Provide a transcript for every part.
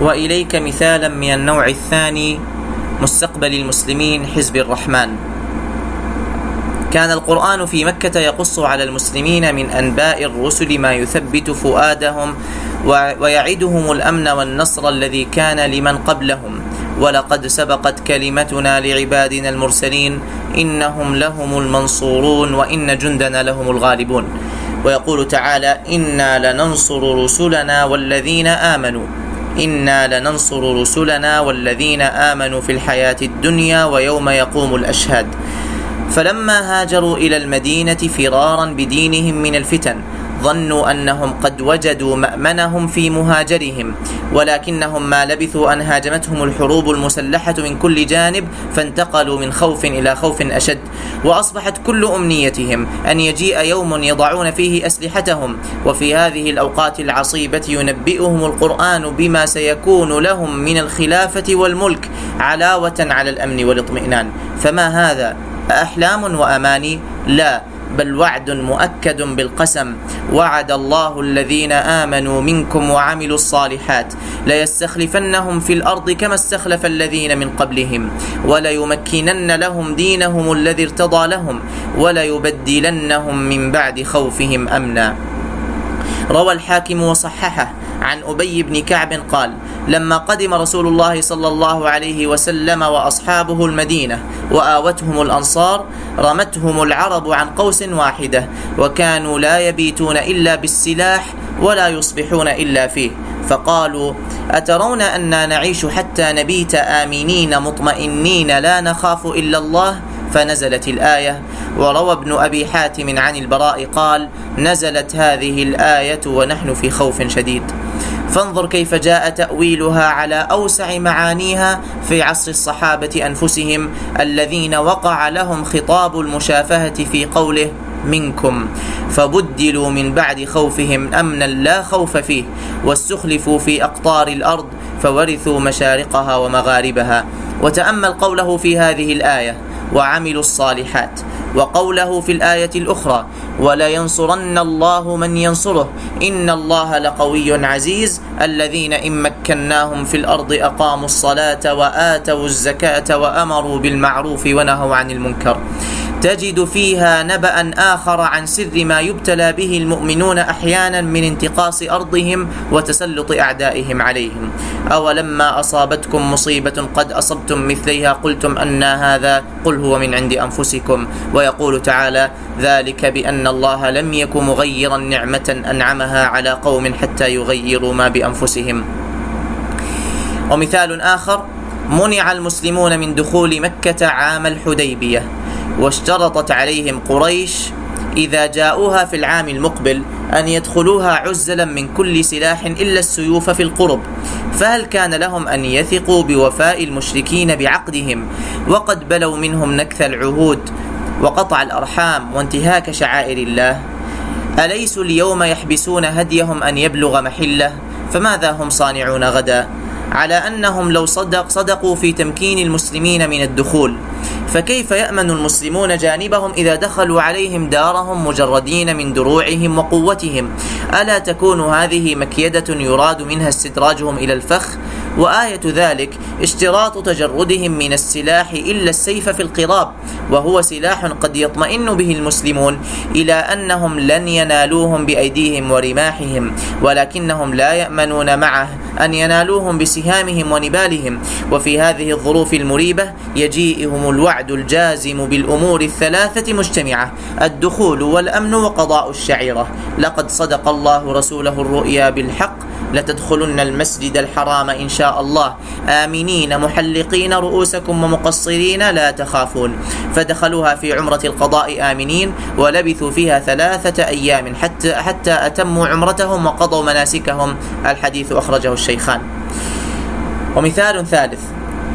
وإليك مثالا من النوع الثاني مستقبل المسلمين حزب الرحمن. كان القرآن في مكة يقص على المسلمين من أنباء الرسل ما يثبت فؤادهم ويعدهم الأمن والنصر الذي كان لمن قبلهم. ولقد سبقت كلمتنا لعبادنا المرسلين إنهم لهم المنصورون وإن جندنا لهم الغالبون. ويقول تعالى إنا لننصر رسلنا والذين آمنوا إنا لننصر رسلنا والذين آمنوا في الحياة الدنيا ويوم يقوم الأشهاد. فلما هاجروا إلى المدينة فرارا بدينهم من الفتن ظنوا أنهم قد وجدوا مأمنهم في مهاجرهم ولكنهم ما لبثوا أن هاجمتهم الحروب المسلحة من كل جانب فانتقلوا من خوف إلى خوف أشد. وأصبحت كل أمنيتهم أن يجيء يوم يضعون فيه أسلحتهم. وفي هذه الأوقات العصيبة ينبئهم القرآن بما سيكون لهم من الخلافة والملك علاوة على الأمن والاطمئنان. فما هذا؟ أحلام وأماني؟ لا. بل وعد مؤكد بالقسم. وعد الله الذين آمنوا منكم وعملوا الصالحات ليستخلفنهم في الأرض كما استخلف الذين من قبلهم وليمكنن لهم دينهم الذي ارتضى لهم وليبدلنهم من بعد خوفهم أمنا. روى الحاكم وصححه عن أبي بن كعب قال لما قدم رسول الله صلى الله عليه وسلم وأصحابه المدينة وآوتهم الأنصار رمتهم العرب عن قوس واحدة وكانوا لا يبيتون إلا بالسلاح ولا يصبحون إلا فيه. فقالوا أترون أنا نعيش حتى نبيت آمنين مطمئنين لا نخاف إلا الله؟ فنزلت الآية. وروى ابن أبي حاتم عن البراء قال نزلت هذه الآية ونحن في خوف شديد. فانظر كيف جاء تأويلها على أوسع معانيها في عصر الصحابة أنفسهم الذين وقع لهم خطاب المشافهة في قوله منكم فبدلوا من بعد خوفهم أمنا لا خوف فيه واستخلفوا في أقطار الأرض فورثوا مشارقها ومغاربها وتأمل قوله في هذه الآية وعملوا الصالحات وقوله في الآية الأخرى ولينصرن الله من ينصره إن الله لقوي عزيز الذين إن مكناهم في الأرض أقاموا الصلاة وآتوا الزكاة وأمروا بالمعروف ونهوا عن المنكر. تجد فيها نبأ آخر عن سر ما يبتلى به المؤمنون أحيانا من انتقاص أرضهم وتسلط أعدائهم عليهم. أولما أصابتكم مصيبة قد أصبتم مثليها قلتم أن هذا قل هو من عند أنفسكم. ويقول تعالى ذلك بأن الله لم يك مغيرا نعمة أنعمها على قوم حتى يغيروا ما بأنفسهم. ومثال آخر منع المسلمون من دخول مكة عام الحديبية. واشترطت عليهم قريش إذا جاءوها في العام المقبل أن يدخلوها عزلا من كل سلاح إلا السيوف في القرب فهل كان لهم أن يثقوا بوفاء المشركين بعقدهم؟ وقد بلوا منهم نكث العهود وقطع الأرحام وانتهاك شعائر الله. أليسوا اليوم يحبسون هديهم أن يبلغ محلة؟ فماذا هم صانعون غدا؟ على أنهم لو صدق صدقوا في تمكين المسلمين من الدخول. فكيف يأمن المسلمون جانبهم إذا دخلوا عليهم دارهم مجردين من دروعهم وقوتهم؟ ألا تكون هذه مكيدة يراد منها استدراجهم إلى الفخ؟ وآية ذلك اشتراط تجردهم من السلاح إلا السيف في القراب وهو سلاح قد يطمئن به المسلمون إلى أنهم لن ينالوهم بأيديهم ورماحهم ولكنهم لا يأمنون معه. أن ينالوهم بسهامهم ونبالهم. وفي هذه الظروف المريبة يجيئهم الوعد الجازم بالأمور الثلاثة مجتمعة الدخول والأمن وقضاء الشعيرة. لقد صدق الله رسوله الرؤيا بالحق لتدخلن المسجد الحرام إن شاء الله. آمنين محلقين رؤوسكم ومقصرين لا تخافون. فدخلوها في عمرة القضاء آمنين ولبثوا فيها ثلاثة أيام حتى حتى أتموا عمرتهم وقضوا مناسكهم. الحديث أخرجه الشيخان. ومثال ثالث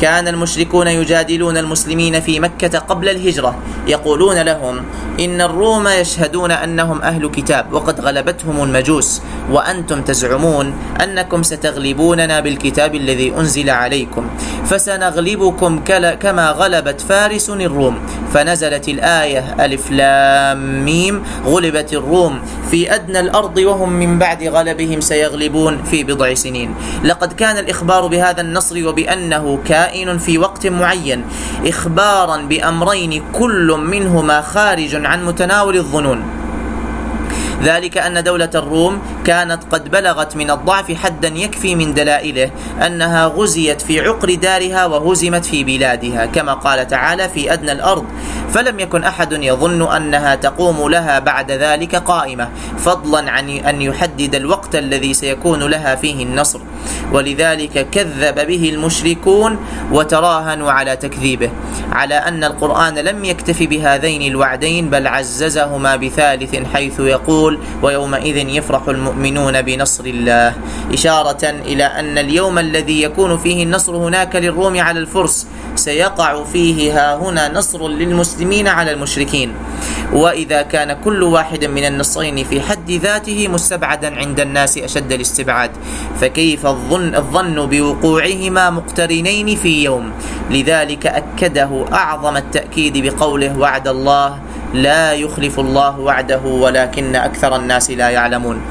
كان المشركون يجادلون المسلمين في مكة قبل الهجرة يقولون لهم إن الروم يشهدون أنهم أهل كتاب وقد غلبتهم المجوس وأنتم تزعمون أنكم ستغلبوننا بالكتاب الذي أنزل عليكم. فسنغلبكم كما غلبت فارس الروم. فنزلت الآية ألف لام ميم. غلبت الروم في أدنى الأرض وهم من بعد غلبهم سيغلبون في بضع سنين. لقد كان الإخبار بهذا النصر وبأنه كائن في وقت معين إخبارا بأمرين كل منهما خارج عن متناول الظنون. ذلك أن دولة الروم كانت قد بلغت من الضعف حدا يكفي من دلائله أنها غزيت في عقر دارها وهزمت في بلادها كما قال تعالى في أدنى الأرض فلم يكن أحد يظن أنها تقوم لها بعد ذلك قائمة فضلا عن أن يحدد الوقت الذي سيكون لها فيه النصر ولذلك كذب به المشركون وتراهنوا على تكذيبه على أن القرآن لم يكتف بهذين الوعدين بل عززهما بثالث حيث يقول ويومئذ يفرح المؤمنون بنصر الله إشارة إلى أن اليوم الذي يكون فيه النصر هناك للروم على الفرس سيقع فيه ها هنا نصر للمسلمين على المشركين. وإذا كان كل واحد من النصرين في حد ذاته مستبعدا عند الناس أشد الاستبعاد فكيف الظن, الظن بوقوعهما مقترنين في يوم؟ لذلك أكده أعظم التأكيد بقوله وعد الله لا يخلف الله وعده ولكن أكثر الناس لا يعلمون.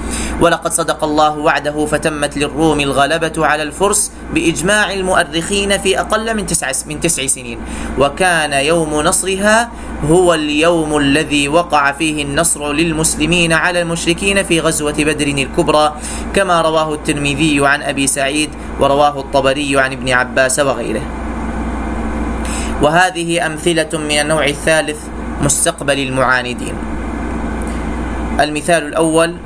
ولقد صدق الله وعده فتمت للروم الغلبة على الفرس بإجماع المؤرخين في أقل من تسع, من تسع سنين. وكان يوم نصرها هو اليوم الذي وقع فيه النصر للمسلمين على المشركين في غزوة بدر الكبرى كما رواه الترمذي عن أبي سعيد ورواه الطبري عن ابن عباس وغيره. وهذه أمثلة من النوع الثالث مستقبل المعاندين. المثال الأول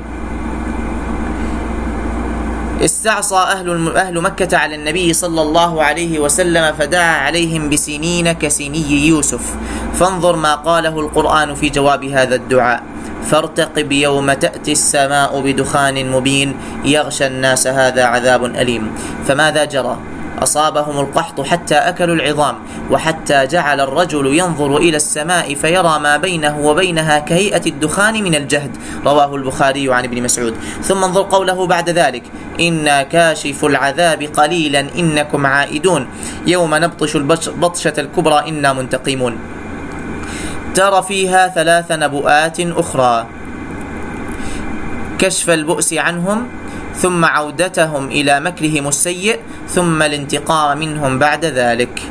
استعصى أهل أهل مكة على النبي صلى الله عليه وسلم فدعا عليهم بسنين كسني يوسف. فانظر ما قاله القرآن في جواب هذا الدعاء. فارتقب يوم تأتي السماء بدخان مبين يغشى الناس هذا عذاب أليم. فماذا جرى؟ أصابهم القحط حتى أكلوا العظام وحتى جعل الرجل ينظر إلى السماء فيرى ما بينه وبينها كهيئة الدخان من الجهد. رواه البخاري عن ابن مسعود. ثم انظر قوله بعد ذلك إنا كاشف العذاب قليلا إنكم عائدون. يوم نبطش البطشة الكبرى إنا منتقمون. ترى فيها ثلاث نبؤات أخرى. كشف البؤس عنهم ثم عودتهم إلى مكرهم السيء ثم الانتقام منهم بعد ذلك.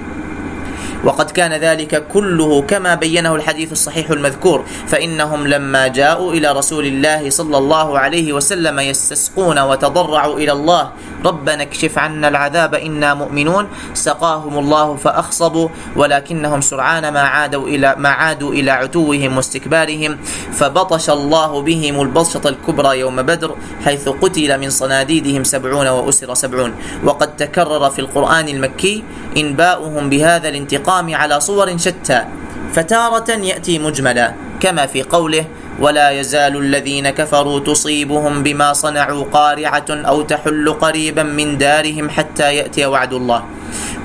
وقد كان ذلك كله كما بينه الحديث الصحيح المذكور فإنهم لما جاءوا إلى رسول الله صلى الله عليه وسلم يستسقون وتضرعوا إلى الله ربنا اكشف عنا العذاب إنا مؤمنون سقاهم الله فأخصبوا ولكنهم سرعان ما عادوا إلى ما عادوا إلى عتوهم واستكبارهم فبطش الله بهم البطشة الكبرى يوم بدر حيث قتل من صناديدهم سبعون وأسر سبعون. وقد تكرر في القرآن المكي إنباؤهم بهذا الانتقام على صور شتى فتارة يأتي مجملا كما في قوله ولا يزال الذين كفروا تصيبهم بما صنعوا قارعة أو تحل قريبا من دارهم حتى يأتي وعد الله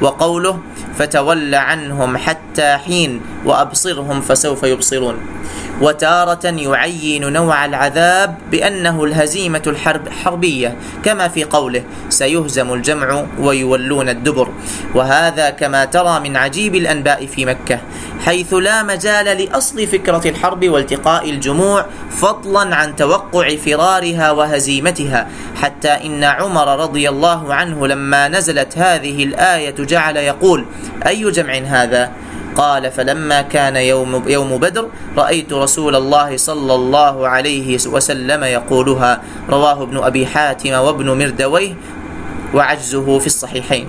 وقوله فتول عنهم حتى حين وأبصرهم فسوف يبصرون وتارة يعين نوع العذاب بأنه الهزيمة الحرب حربية كما في قوله سيهزم الجمع ويولون الدبر وهذا كما ترى من عجيب الأنباء في مكة حيث لا مجال لأصل فكرة الحرب والتقاء الجموع فضلا عن توقع فرارها وهزيمتها حتى إن عمر رضي الله عنه لما نزلت هذه الآية جعل يقول أي جمع هذا؟ قال فلما كان يوم يوم بدر رأيت رسول الله صلى الله عليه وسلم يقولها رواه ابن أبي حاتم وابن مردويه وعجزه في الصحيحين.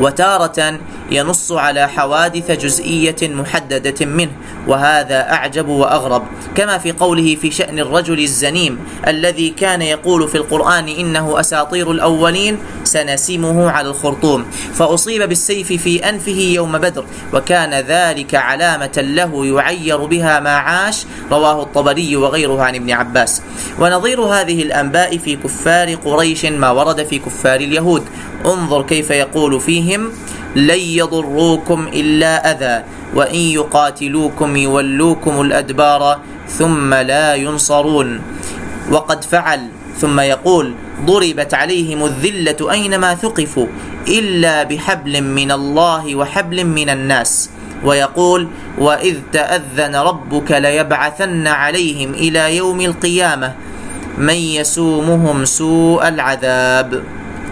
وتارة ينص على حوادث جزئية محددة منه وهذا أعجب وأغرب كما في قوله في شأن الرجل الزنيم الذي كان يقول في القرآن إنه أساطير الأولين سنسمه على الخرطوم. فأصيب بالسيف في أنفه يوم بدر وكان ذلك علامة له يعير بها ما عاش رواه الطبري وغيره عن ابن عباس. ونظير هذه الأنباء في كفار قريش ما ورد في كفار اليهود. انظر كيف يقول فيهم لن يضروكم إلا أذى وإن يقاتلوكم يولوكم الأدبار ثم لا ينصرون. وقد فعل ثم يقول ضربت عليهم الذلة أينما ثقفوا إلا بحبل من الله وحبل من الناس. ويقول وإذ تأذن ربك ليبعثن عليهم إلى يوم القيامة من يسومهم سوء العذاب.